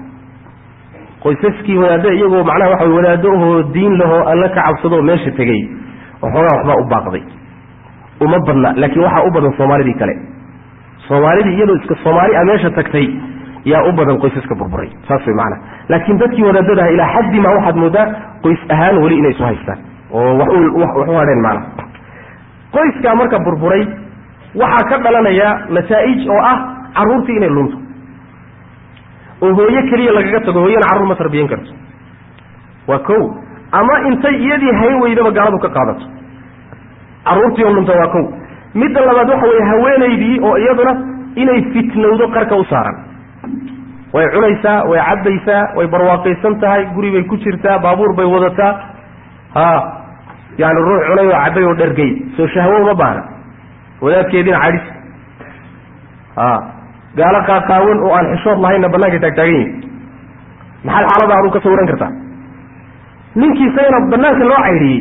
qoysaskii wadaadda iyagoo macnaha waxa way wadaaddo ahoo diin lahoo alla ka cabsadoo meesha tegey waxoogaa waxbaa u baaqday. Uma badna laakiin waxaa u badan soomaalidii kale. Soomaalidii iyadoo iska soomaali a meesha tagtay yaa u badan qoysaska burburay. Saas way macana laakiin dadkii wadaadadaha ilaa xaddi ma waxaad moodaa qoys ahaan weli inay isu haystaan. Oo wax u hadheen macna qoyskaa marka burburay waxaa ka dhalanaya nataa'ij oo ah carruurtii inay lunto oo hooyo keliya lagaga tago hooyana carruur ma tarbiyan karto. Waa kow. Ama intay iyadii hayn weydaba gaaladu ka qaadato. Carruurtii oo lunta waa kow. Midda labaad waxa weeye haweenaydii oo iyaduna inay fitnowdo qarka u saaran. Way cunaysaa way cabbaysaa way barwaaqaysan tahay guri bay ku jirtaa baabuur bay wadataa. Ha. Yani ruux cunay oo cabbay oo dhergay. Soo shahwo uma baahna. Wadaadkeediina cadhis ha gaalo qaaqaawan oo aan xishood lahaynna banaanka taagtaagan yihiin maxaad xaalada aduu ka sawiran kartaa? Ninkii isagana banaanka loo caydhiyey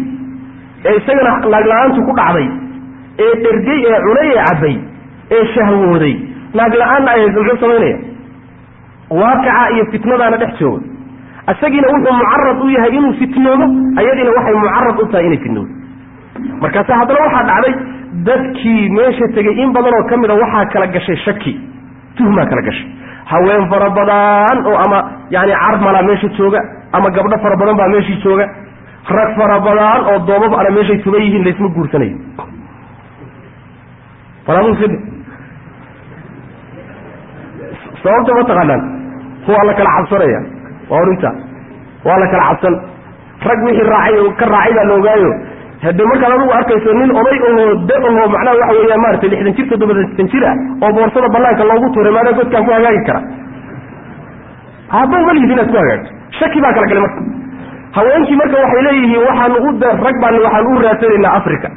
ee isagana naagla-aantu ku dhacday ee dhergey ee cunay ee cabbay ee shahwooday naagla-aanna ay haysa muxuu samaynaya waaqica iyo fitnadaana dhex jooga. Isagiina wuxuu mucarad u yahay inuu fitnoodo ayadiina waxay mucarad u tahay inay fitnoodo. Markaase haddana waxaa dhacday dadkii meesha tegey in badanoo ka mida waxaa kala gashay shaki tuhmaa kala gashay. Haween fara badan oo ama yani carmala meesha jooga ama gabdho fara badan baa meeshii jooga. Rag fara badan oo doobab ana meeshay tugan yihiin laysma guursanayo sababta ma taqaanaan? Waa la kala cabsanaya. Waa orinta waa la kala cabsan. Rag wixii raacay ka raacay baa la ogaayo hade markaad adigu arkayso nin oday oo da oo macnaha waxa weeya maratay lixdan jir toddobaatan jir ah oo boorsada banaanka loogu tuuray maanaa godkaa ku hagaagi kara. Haaba malihid inaad ku hagaagto shaki baa kala galay marka. Haweenkii marka waxay leeyihiin waxaanu u rag baan waxaan u raadsanaynaa africa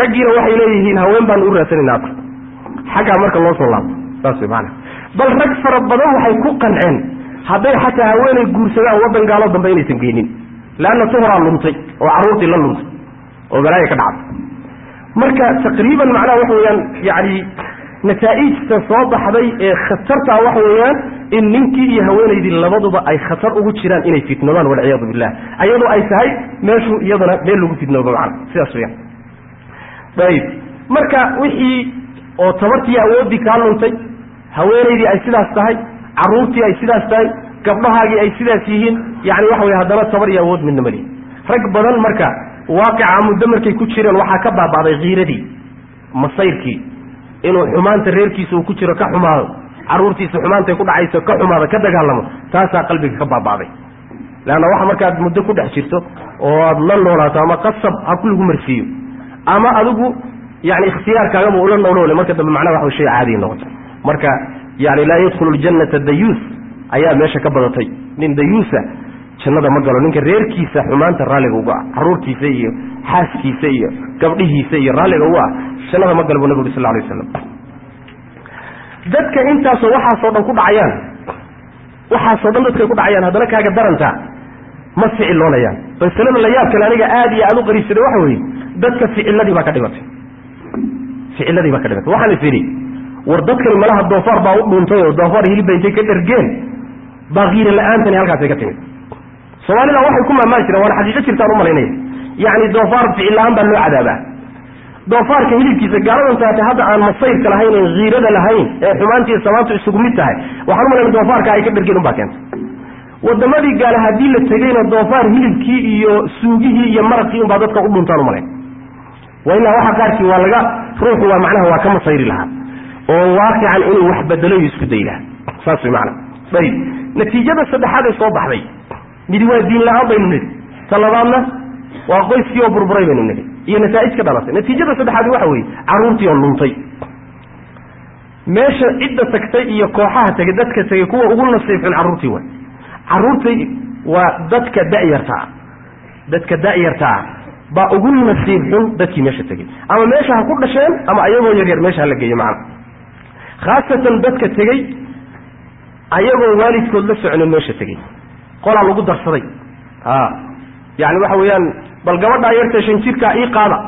raggiina waxay leeyihiin haween baanu u raadsanaynaa africa xaggaa marka loo soo laabto saas maanaa bal rag fara badan waxay ku qanceen. Hadday xataa haweenay guursadaan waddan gaalo dambe inaysan geynin leanna tuhoraa luntay oo carruurtii la luntay oo balaaya ka dhacday marka taqriiban macnaha waxa weeyaan yani nataa'ijta soo baxday ee khatartaa waxa weeyaan in ninkii iyo haweenaydii labaduba ay khatar ugu jiraan inay fitnoodaan walciyaadu billah ayadoo ay tahay meeshu iyadana meel lagu fitnoodo macna sidaas weyaan ayib marka wixii oo tabartii awooddii kaa luntay haweenaydii ay sidaas tahay carruurtii ay sidaas tahay gabdhahaagii ay sidaas yihiin yani waxa wey haddana tabar iyo awood midna malihi rag badan marka waaqica muddo markay ku jireen waxaa ka baaba'day kiiradii masayrkii inuu xumaanta reerkiisa uu ku jiro ka xumaado carruurtiisa xumaantay ku dhacayso ka xumaado ka dagaalamo taasaa qalbiga ka baaba'day. Leanna waxa markaad muddo ku dhex jirto oo aad la noolaato ama qasab ha ku lagu marsiiyo ama adigu yani ikhtiyaarkaagaba ula noolole marka dambe macnaha waxa shay caadiya noqota marka yani laa yadkhulu ljannata dayuus ayaa meesha ka badatay. Nin dayuusa jannada ma galo. Ninka reerkiisa xumaanta raalliga uga ah. Carruurtiisa iyo xaaskiisa iyo gabdhihiisa iyo raalliga uga ah. Jannada ma galo bu nabig uri sal lay waslam dadka intaasoo waxaasoo dhan ku dhacayaan. Waxaasoo dhan dadkay ku dhacayaan haddana kaaga daranta. Ma ficiloonayaan masalada la yaab kale aniga aada iyo aada u qariibsaday waxa weeye dadka ficiladii baa ka dhimatay. Ficiladii baa ka dhimatay. Waxaan is idhi war dadkani malaha doofaar baa u dhuuntay oo doofaar hilibba intay ka dhergeen baa kiira la'aantani halkaasay ka timid. Soomaalida waxay ku maamaan jireen waana xaqiiqo jirtaan u yacni doofaar ficil la'aan baa loo cadaabaa. Doofaarka hilibkiisa gaaladan hadda aan masayrka lahayn kiirada lahayn ee xumaantiiyo samaantu isugu mid tahay waxaan u doofaarka ay ka dhergeen unbaa keentay. Wadamadii gaale haddii la tegeyna doofaar hilibkii iyo suugihii iyo maraqii unbaa dadka u dhuntaan u malayn. Wa ilaa waxa qaarkii waa laga ruuxu waa macnaha waa ka masayri lahaa oo waaqican inuu wax bedelo iyo isku day lahaa. Saas way macana ayib natiijada saddexaad ee soo baxday. Midi waa diin la'aan baynu nidhi. Ta labaadna waa qoyskii oo burburay baynu nidhi. Iyo nataa'ij ka dhalatay. Natiijada saddexaad waxa weeye carruurtii oo luntay. Meesha cidda tagtay iyo kooxaha tegay dadka tegay kuwa ugu nasiib xun carruurtii waay. Carruurtay waa dadka da'yartaa dadka da'yartaa baa ugu nasiib xun dadkii meesha tegey ama meesha ha ku dhasheen ama ayagoo yaryar meesha hala geeyo macana. Khaasatan dadka tegey ayagoo waalidkood la soconin meesha tegey. Qolaa lagu darsaday. A yani waxa weeyaan bal gabadhaa yarta shan jirkaa ii qaada.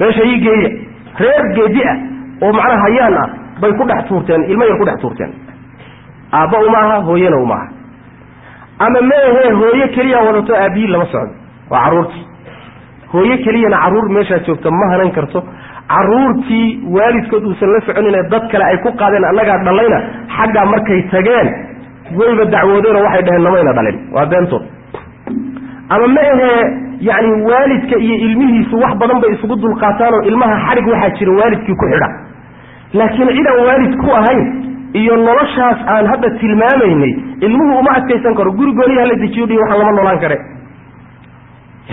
Meesha ii geeya. Reer geedi ah oo macnaha hayaan ah bay ku dhex tuurteen ilmo yar ku dhex tuurteen. Aabba uma aha hooyena uma aha. Ama meehee hooye keliya wadato aabiyi lama socdo. Waa carruurtii hooye keliyana carruur meeshaa joogta ma hanan karto carruurtii waalidkood uusan la soconine dad kale ay ku qaadeen annagaa dhalayna xaggaa markay tageen wayba dacwoodeenoo waxay dhaheen namayna dhalin. Waa beentood ama ma ahee yacni waalidka iyo ilmihiisu wax badan bay isugu dulqaataanoo ilmaha xadhig waxaa jira waalidkii ku xidha. Laakiin cid aan waalid ku ahayn iyo noloshaas aan hadda tilmaamaynay ilmuhu uma adkaysan karo. Guri gooniya hala dejiyo dhi waxaan lama noolaan kare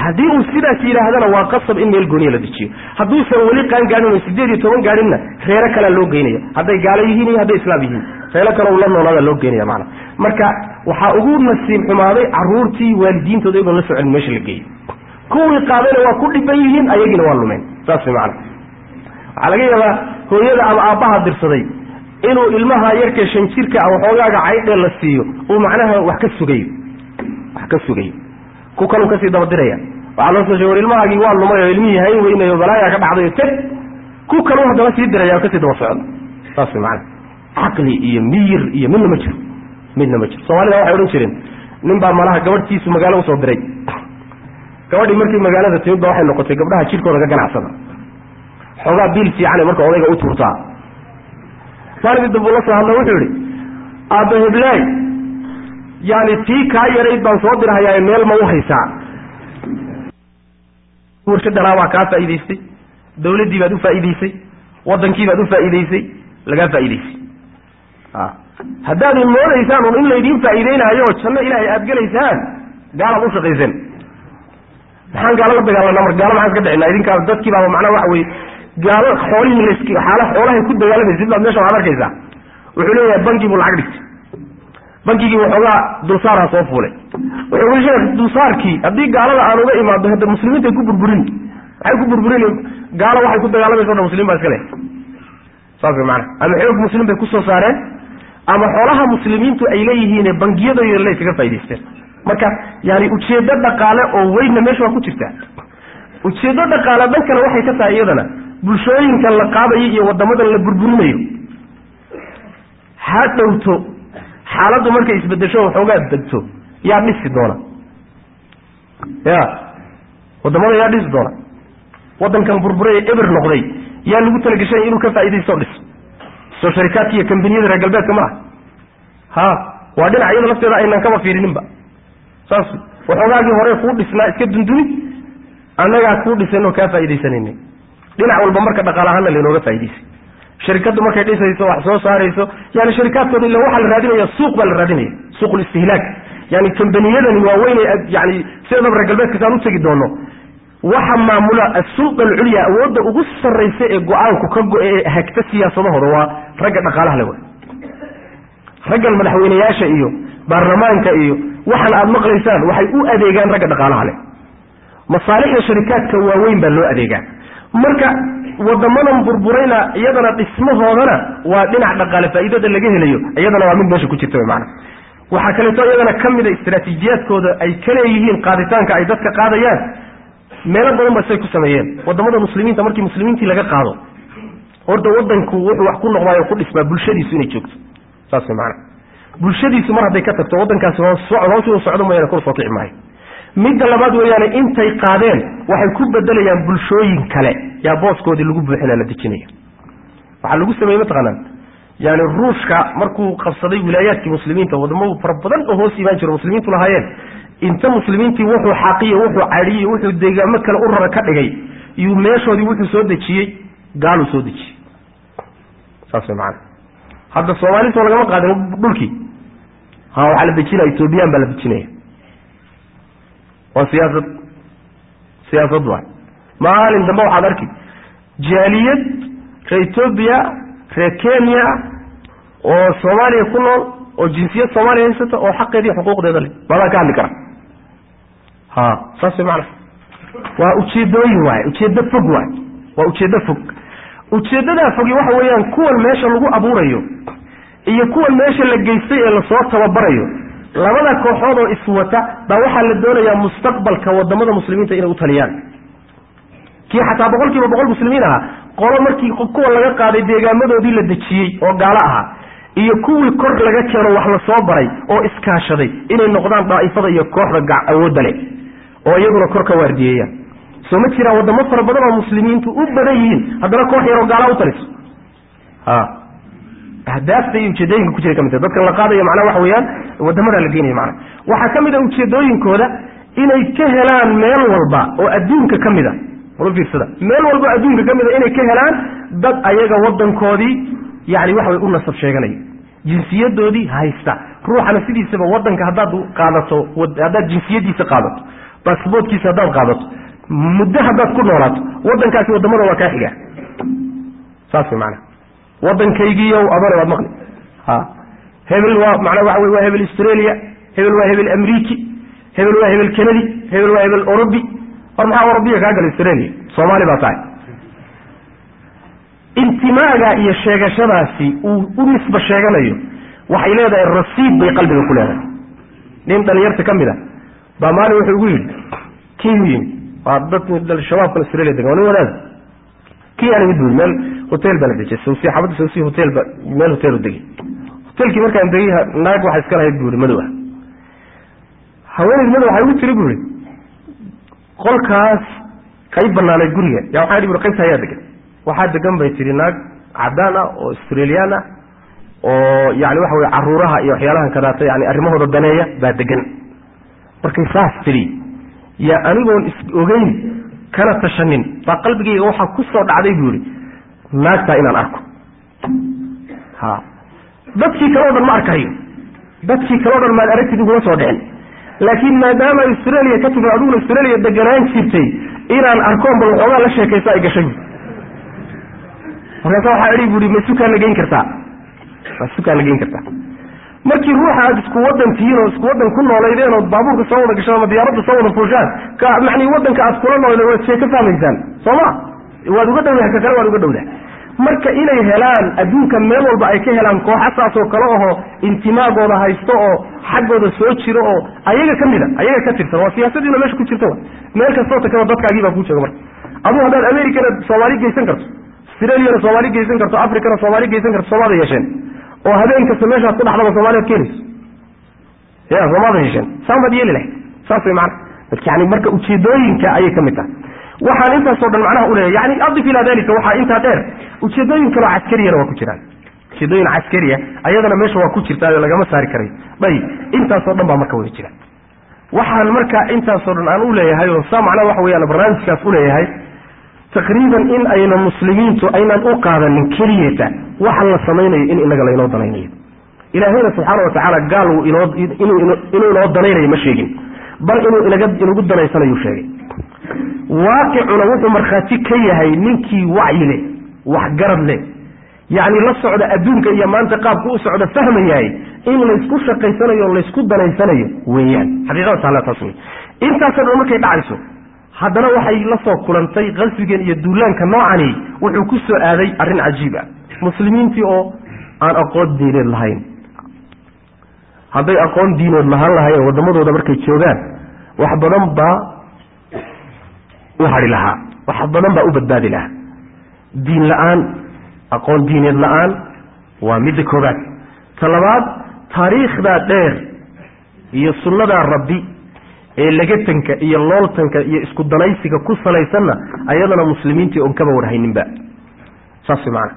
haddii uu sidaas yidhaahdana waa qasab in meel gooniya la dejiyo hadduusan weli qaan gaadhin oo sideed iyo toban gaadhinna reero kalea loo geynaya hadday gaalo yihiin iyo hadday islaam yihiin. Reero kale ula noolaada loo geynaya macana marka waxaa ugu nasiib xumaaday carruurtii waalidiintooda iyagoon la socon meesha la geeyey kuwii qaadayna waa ku dhiban yihiin ayagiina waa lumeen. Saas way macana waxaa laga yaabaa hooyada ama aabbaha dirsaday inuu ilmaha yarka shan jirka ah waxoogaaga caydhee la siiyo uu macnaha wax ka sugayo. Wax ka sugayo ku kaluu ka sii dabadiraya. Waxaa loo soo sheegay war ilmahaagii waa lumay oo ilmihii hayn weynayo balaayaa ka dhacday teg ku kaluu haddaba sii diraya oo ka sii daba socda saas way macana caqli iyo miyir iyo midna ma jiro. Midna ma jiro. Soomaalida waxay odhan jireen nin baa malaha gabadhtiisu magaalo u soo diray. Gabadhii markii magaalada timid ba waxay noqotay gabdhaha jidhkooda ka ganacsada. Xoogaa biil fiicane marka odayga u tuurtaa. Maalintii dambu la soo hadla wuxuu yihi aabba heblaay yani tii kaa yarayd baan soo dirhayaa meel ma u haysaa. Warshadalaa baa kaa faa'idaystay dawladdii baad u faa'idaysay waddankii baad u faa'idaysay lagaa faa'idaysay haddaad moodaysaan un in laydiin faa'iideynaayo oo janno ilaahay aada gelaysaan gaalaad u shaqayseen maxaan gaalo la dagaalana mar? Gaalo maxaan iska dhicina idinkaa dadkii baaba waxa weye gaalo xoolihii las xaala xoolahay ku dagaalamaysid baad meesha waxaad arkaysaa. Wuxuu leeyahay bankii buu lacag dhigtay bankigii waxoogaa dulsaarha soo fuulay. Wuxuu ui sheekh dulsaarkii haddii gaalada aan uga imaado hadda muslimiintay ku burburin. Maxay ku burburin gaalo waxay ku dagaalamaysa o dhan muslimin baa iska leh. Saas way maana ama xoog muslim bay ku soo saareen ama xoolaha muslimiintu ay leeyihiine bangiyadooda la yskaga faa'idaysteen marka yani ujeedo dhaqaale oo weynna meesha waa ku jirtaa ujeedo dhaqaale dhan kale waxay ka tahay iyadana bulshooyinkan la qaadayo iyo waddamadan la burburinayo. Ha dhowto xaaladdu markay isbedesho waxoogaa degto yaa dhisi doona. Ya waddamada yaa dhisi doona. Waddankan burburay eber noqday. Yaa lagu talagashanaya inuu ka faa'iidaysto dhis soo sharikaadka iyo kambaniyada reer galbeedka ma ah ha waa dhinac iyada lafteeda aynan kaba fiirininba. Saas waxoogaagii hore kuu dhisnaa iska dundumi annagaa kuu dhisanoo kaa faa'iidaysanayna dhinac walba marka dhaqaalahaana lainooga faa'idaysay sharikaddu markay dhisayso wax soo saarayso yani sharikaadkooda illa waxaa la raadinaya suuq baa la raadinaya suuq listihlaak yani kambaniyadani waaweyn yani sideedaba reer galbeedka saan u tegi doono waxa maamula asulda alculya awoodda ugu sarraysa ee go'aanku ka go- ee hagta siyaasadahooda waa ragga dhaqaalaha le raggan madaxweyneyaasha iyo baarlamaanka iyo waxan aada maqlaysaan waxay u adeegaan ragga dhaqaalaha leh. Masaalixda sharikaadka waaweyn baa loo adeegaa marka wadamadan burburayna iyadana dhismahoodana waa dhinac dhaqaale faa'iidada laga helayo iyadana waa mid meesha ku jirta maana waxaa kaleeto iyadana ka mida istraatiijiyaadkooda ay ka leeyihiin qaaditaanka ay dadka qaadayaan meelo badan ba say ku sameeyeen. Wadamada muslimiinta markii muslimiintii laga qaado horta wadanku wuxuu wax ku noqdaayo ku dhismaa bulshadiisu inay joogto. Saas maana bulshadiisu mar hadday ka tagto waddankaasi hoos hoos socdo mooyaane kula soo kici maayo midda labaad weeyaane intay qaadeen waxay ku bedelayaan bulshooyin kale. Yaa booskoodii lagu buuxina la dejinaya. Waxaa lagu sameeyey mataqaanaan. Yani ruushka markuu qabsaday wilaayaadkii muslimiinta wadamo fara badan oo hoos imaan jiro muslimiintu lahaayeen inta muslimiintii wuxuu xaaqiyo wuxuu cadhiyo wuxuu deegaamo kale u rara ka dhigay iyuu meeshoodii wuxuu soo dejiyey gaaluu soo dejiyey. Saas way maana hadda soomaalita lagama qaadin dhulkii. Ha waxaa la dejinaya ethoobiyan baa la dejinaya waa siyaasad siyaasad waay. Maalin dambe waxaad arki jaaliyad reer etoobiya reer kenya oo soomaaliya ku nool oo jinsiyad soomaaliya haysata oo xaqeeda iyo xuquuqdeeda leh. Maadaan ka hadli kara. Ha saas way macana waa ujeedooyin waay ujeeddo fog waay. Waa ujeeddo fog. Ujeeddadaa fogi waxa weeyaan kuwan meesha lagu abuurayo iyo kuwan meesha la geystay ee la soo tababarayo labada kooxood oo iswata baa waxaa la doonayaa mustaqbalka waddamada muslimiinta inay u taliyaan. Kii xataa boqol kiiba boqol muslimiin ahaa qolo markii kuwa laga qaaday deegaamadoodii la dejiyey oo gaalo ahaa iyo kuwii kor laga keeno wax la soo baray oo iskaashaday inay noqdaan daa'ifada iyo kooxda awoodda leh oo iyaguna kor ka waardiyeeyaan soo ma jiraan wadamo fara badan oo muslimiintu u badan yihiin haddana koox yaroo gaala u taliso a ahdaafta iyo ujeedooyinka ku jira ka mid dadka la qaadaya macnaha waxa weeyaan wadamadaa la geenaya macnaha. Waxaa ka mid a ujeedooyinkooda inay ka helaan meel walba oo adduunka ka mid a wala fiirsada. Meel walba adduunka ka mid a inay ka helaan dad ayaga wadankoodii yani waxa way u nasab sheeganaya jinsiyadoodii haysta. Ruuxana sidiisaba wadanka haddaad qaadato haddaad jinsiyadiisa qaadato baasboortkiisa haddaad qaadato muddo haddaad ku noolaato wadankaasi waddamada waa kaa xigaa. Saas way maanaa wadankaygiiyow adone waad maqli. Hebel waa macnaa waxa wey waa hebel australia hebel waa hebel ameriki hebel waa hebel canadi hebel waa hebel orobi. War maxaa orobiya kaa gala australia? Soomaali baa tahay. Intimaaga iyo sheegashadaasi uu u nisba sheeganayo waxay leedahay rasiid bay qalbiga ku leedahay. Nin dhalinyarta ka mid a baa maalin wuxuu igu yidhi kii u yimi waa dad shabaabkan australia degan waa nin wadaada kii aan imid meel hotel baa la dejiyay. Sawsi xabadda sawsi hotel ba meel hotel u degay. Hotelkii markaan degay naag waxa iska lahayd buuri madow ah. Haweenayd madow waxay ugu tiri buuri qolkaas qayb banaanayd guriga. Yaa waxaa dhi buri qaybta ayaa degan waxaa degan bay tihi naag cadaan ah oo australian ah oo yani waxa weye caruuraha iyo waxyaalahan kadaata yani arrimahooda daneeya baa degan. Markay saas tidhi yaa anigoon is ogeyn kana tashanin baa qalbigayga waxaa ku soo dhacday buu yihi naagtaa inaan arko. Dadkii kale o dhan ma arkayo. Dadkii kale o dhan maad aragtid iguma soo dhicin. Laakiin maadaama australia ka timi adiguna australia deganaan jirtay inaan arkoon bal waxoogaa la sheekaysa ay gashay markaasa waxaa idhi buui ma sukaa na geyn kartaa? Ma sukaa na geyn kartaa. Markii ruuxa aad isku wadan tihiin oo isku wadan ku noolaydeen oo baabuurka soo wada gashaan ama diyaaradda soo wada fuushaan ka macnii wadanka aad kula noolay waad see ka fahmaysaan soo ma? Waad uga dhowdahay ka kale waad uga dhowdahay marka inay helaan adduunka meel walba ay ka helaan kooxa saas oo kale aho intimaagooda haysto oo xaggooda soo jiro oo ayaga ka mida ayaga ka tirsan waa siyaasadiina meesha ku jirta meel kastoo dadkaagii baa kuu jooga marka. Aduu haddaad americana soomaali geysan karto australiana soomaali geysan karto africana soomaali geysan karto soomaada yeesheen oo habeen kasta meeshaad ku dhaxdaba soomaaliyaad keenayso. Ya soomaada yeesheen saamaad yeeli lahayd saas way yani marka ujeedooyinka ayay ka mid tahay waxaan intaasoo dhan macnaha uleeyahy yani adif ilaa dalika waxaa intaa dheer ujeedooyin kaloo caskariyana waa ku jiraan. Ujeedooyin caskariya ayadana meesha waa ku jirtaayo lagama saari karay. Ayib intaasoo dhan baa marka wada jira. Waxaan marka intaasoo dhan aan uleeyahay oo saa macnaha waxa weyaan barnaamijkaas uleeyahay taqriiban in ayna muslimiintu aynaan u qaadanin keliyata waxa la samaynayo in inaga laynoo danaynayo. Ilaahayna subxaana watacaala gaal inuu inoo danaynayo ma sheegin. Bal inuu inagu danaysanayuu sheegay waaqicuna wuxuu markhaati ka yahay ninkii wacyi leh waxgarad leh. Yacni la socda adduunka iyo maanta qaabku u socda fahmayahay in laysku shaqaysanayo laysku danaysanayo weeyaan. Xaqiiqada taala taas wey intaasoo dhan markay dhacayso haddana waxay la soo kulantay qaswigan iyo duulaanka noocani wuxuu ku soo aaday arrin cajiib ah. Muslimiintii oo aan aqoon diineed lahayn. Hadday aqoon diineed lahaan lahayen waddamadooda markay joogaan wax badan baa u hadhi lahaa. Wax badan baa u badbaadi lahaa. Diin la'aan aqoon diineed la'aan waa midda koobaad ta labaad taariikhdaa dheer iyo sunnadaa rabbi ee lagatanka iyo looltanka iyo isku danaysiga ku salaysanna ayadana muslimiintii oon kaba warhayninba. Saas maana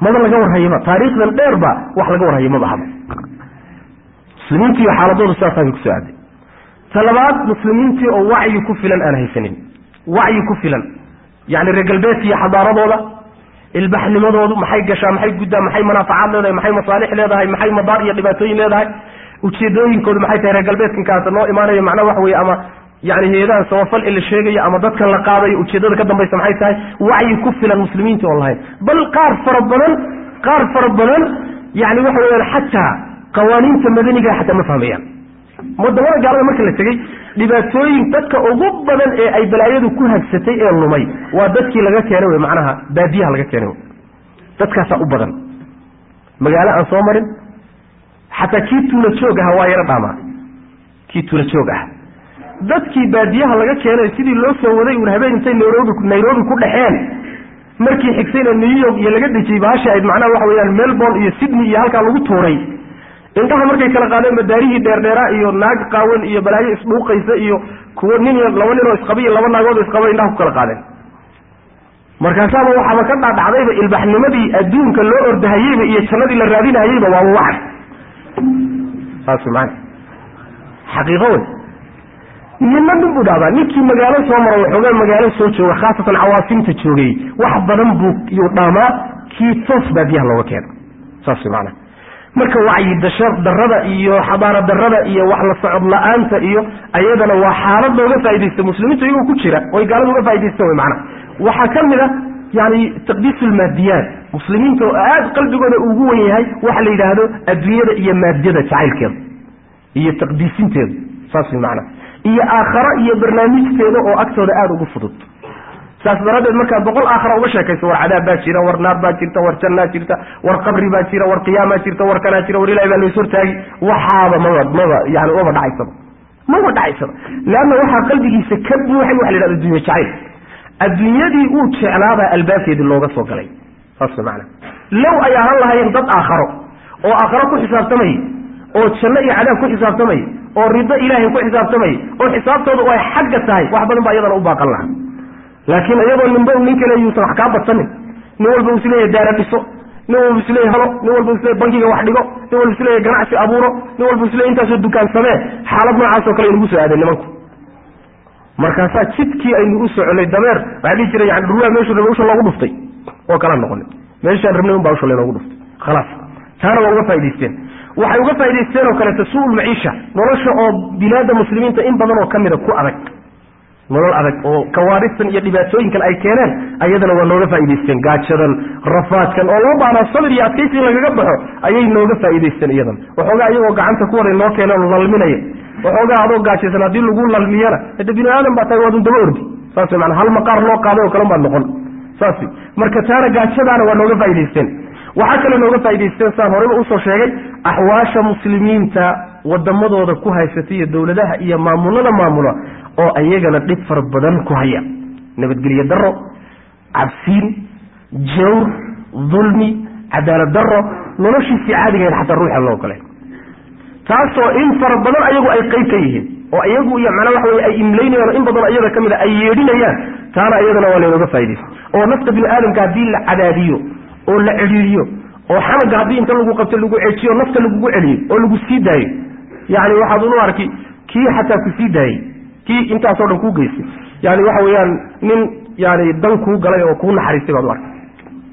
maba laga warhayaba taariikhdan dheerba wax laga warhayo maba haba muslimiintii xaaladoodu saasaabay ku soo aaday. Ta labaad muslimiintii oo wacyi ku filan aan haysanin wacyi ku filan. Yani reer galbeedka iyo xadaaradooda ilbaxnimadoodu maxay gashaa maxay guddaa maxay manaafacaad leedahay maxay masaalix leedahay maxay madaar iyo dhibaatooyin leedahay? Ujeedooyinkoodu maxay tahay reer galbeedkan kaasa noo imaanayo macnaa waxa weye ama yani hay'adahan samafal in la sheegayo ama dadkan la qaadayo ujeedada ka dambaysa maxay tahay wacyi ku filan muslimiinta oon lahayn bal qaar fara badan qaar fara badan yani waxa weyaan xataa qawaaniinta madaniga xataa ma fahmayaan. Wadamada gaalada marka la tegey dhibaatooyin dadka ugu badan ee ay balaayadu ku hagsatay ee lumay waa dadkii laga keenay wey macnaha baadiyaha laga keenay dadkaasaa u badan. Magaalo aan soo marin xataa kii tuula joog aha waa yaro dhaamaa. Kii tuula joog ah. Dadkii baadiyaha laga keenay sidii loo soo waday uun habeen intay nairobi nairobi ku dhexeen markii xigtayna new york iyo laga dejiyey bahasha ayd macnaha waxa weyaan melbourne iyo sydney iyo halkaa lagu tuuray indhaha markay kala qaadeen madaarihii dheerdheeraa iyo naag qaawan iyo balaayo isdhuuqaysa iyo kuwo nin laba ninoo isqaba iyo laba naagood isqaba indhaha ku kala qaadeen. Markaasaaba waxaaba ka dhaadhacdayba ilbaxnimadii adduunka loo ordahayeyba iyo jannadii la raadinahayeyba waaba wacd saas maana xaqiiqo wey ninna nin buu dhahdaa ninkii magaalo soo mara waxoogaa magaalo soo jooga khaasatan cawaasimta joogay. Wax badan buu yuu dhaamaa kii toos baadiyaha looga keeno saas maana marka wacyi dasha darada iyo xabaara darada iyo wax la socod la'aanta iyo ayadana waa xaalad looga faa'idaysta muslimiintu iyagoo ku jira oy gaalada uga faa'idaysta wey macana waxaa ka mid a yani taqdiisu lmaadiyaat muslimiinta oo aada qalbigooda ugu wen yahay waxa la yidhaahdo adduunyada iyo maadiyada jacaylkeeda iyo taqdiisinteeda saas wey macana iyo aakhara iyo barnaamijteeda oo agtooda aada ugu fudud saas daraaddeed markaad boqol aakhara uga sheekayso war cadaab baa jira war naar baa jirta war jannaa jirta war qabri baa jira war qiyaamaa jirta war kanaa jira war ilahi baa lays hortaagi waxaaba maba maba yani maba dhacaysaba maba dhacaysaba leanna waxaa qalbigiisa ka buuxay waxa la yidhahda addunya jacayl. Adduunyadii uu jeclaabaa albaabkeedii looga soo galay. Saas maana low ay ahaan lahaayeen dad aakharo oo aakharo ku xisaabtamaya oo janno iyo cadaab ku xisaabtamaya oo rido ilaahay ku xisaabtamaya oo xisaabtooda ay xagga tahay wax badan baa iyadana u baaqan lahaa laakiin iyagoo ninba nin kale yuusan wax kaa badsanin nin walba is leeyahay daara dhiso. Nin walba isleeyahy halo nin walba isleeyahy bankiga wax dhigo. Nin walba isleeyahy ganacsi abuuro. Nin walba isleeyahy intaasoo dukaan samee. Xaalad noocaasoo kale aynugu soo aadeen nimanku. Markaasaa jidkii aynu u soconay waxaa dhihi jiray yani dhurwaa meeshuu rabay usha loogu dhuftay. Oo kala noqonay. Meeshaan rabnay un baa usha laynoogu dhuftay. Khalaas. Taana waa uga faa'idaysteen waxay uga faa'idaysteen oo kaleeto su'ul maciisha nolosha oo bilaada muslimiinta in badan oo ka mida ku adag nolol adag oo kawaaristan iyo dhibaatooyinkan ay keeneen ayadana waa nooga faa'idaysteen gaajadan rafaadkan oo loo baahnaa sabir iyo adkaysi in lagaga baxo ayay nooga faa'idaysteen iyadan. Waxoogaa iyagoo gacanta ku waray noo keeneen lalminaya. Waxoogaa adoo gaajaysan haddii lagu lalmiyana hade bini aadan baa tahay waadun daba ordi. Saas mana hal maqaar loo qaaday oo kale baad noqon. Saas marka taana gaajadaana waa nooga faa'idaysteen waxaa kale nooga faa'idaysteen saan horeyba u soo sheegay axwaasha muslimiinta wadamadooda ku haysata iyo dowladaha iyo maamulada maamula oo ayagana dhib fara badan ku haya. Nabadgelyo daro cabsiin jawr dulmi cadaalad daro noloshiisii caadigeed xataa ruuxa loo galay. Taasoo in fara badan ayagu ay qayb ka yihiin oo iyagu iyo macnaa waxa wey ay imlaynayaan in badanoo iyada ka mid a ay yeedhinayaan taana iyadana waa laynooga faa'idaysta oo nafta bini aadamka haddii la cadaadiyo oo la cedhiiriyo oo xamaga haddii inta lagu qabto lagu cejiyo nafta lagugu celiyo oo lagu sii daayo. Yani waxaad unu arki kii xataa ku sii daayey kii intaasoo dhan kuu geystay. Yani waxa weeyaan nin yani dan kuu galay oo kuu naxariistay baad u arkay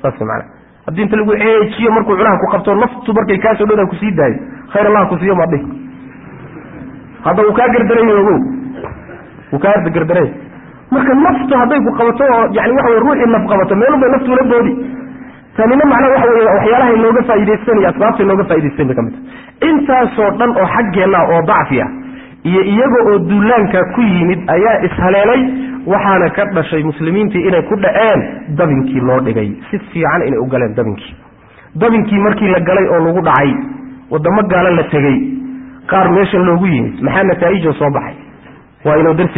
saas maana haddii inta lagu ceejiyo markuu cunaha ku qabto naftu markay kaasoo dhowda ku sii daayo khayr allah ku siiyo maadhi hadda wuu kaa gardarany ogow wuu kaa gardarany marka naftu hadday ku qabato oo yani waxa wey ruuxii naf qabato meelun bay naftu ula boodi tanina macnaa waxa wey faa'idaystan iyo asbaabtay nooga faa'idaystan bay ka mid. Tahay intaasoo dhan oo xaggeenna oo dacfi iyo iyaga oo duulaanka ku yimid ayaa ishaleelay waxaana ka dhashay muslimiintii inay ku dhaceen dabinkii loo dhigay. Si fiican inay u galeen dabinkii. Dabinkii markii la galay oo lagu dhacay wadamo gaalo la tegey qaar meesha loogu yimid maxaa nataa'ijo soo baxay? Waa darsi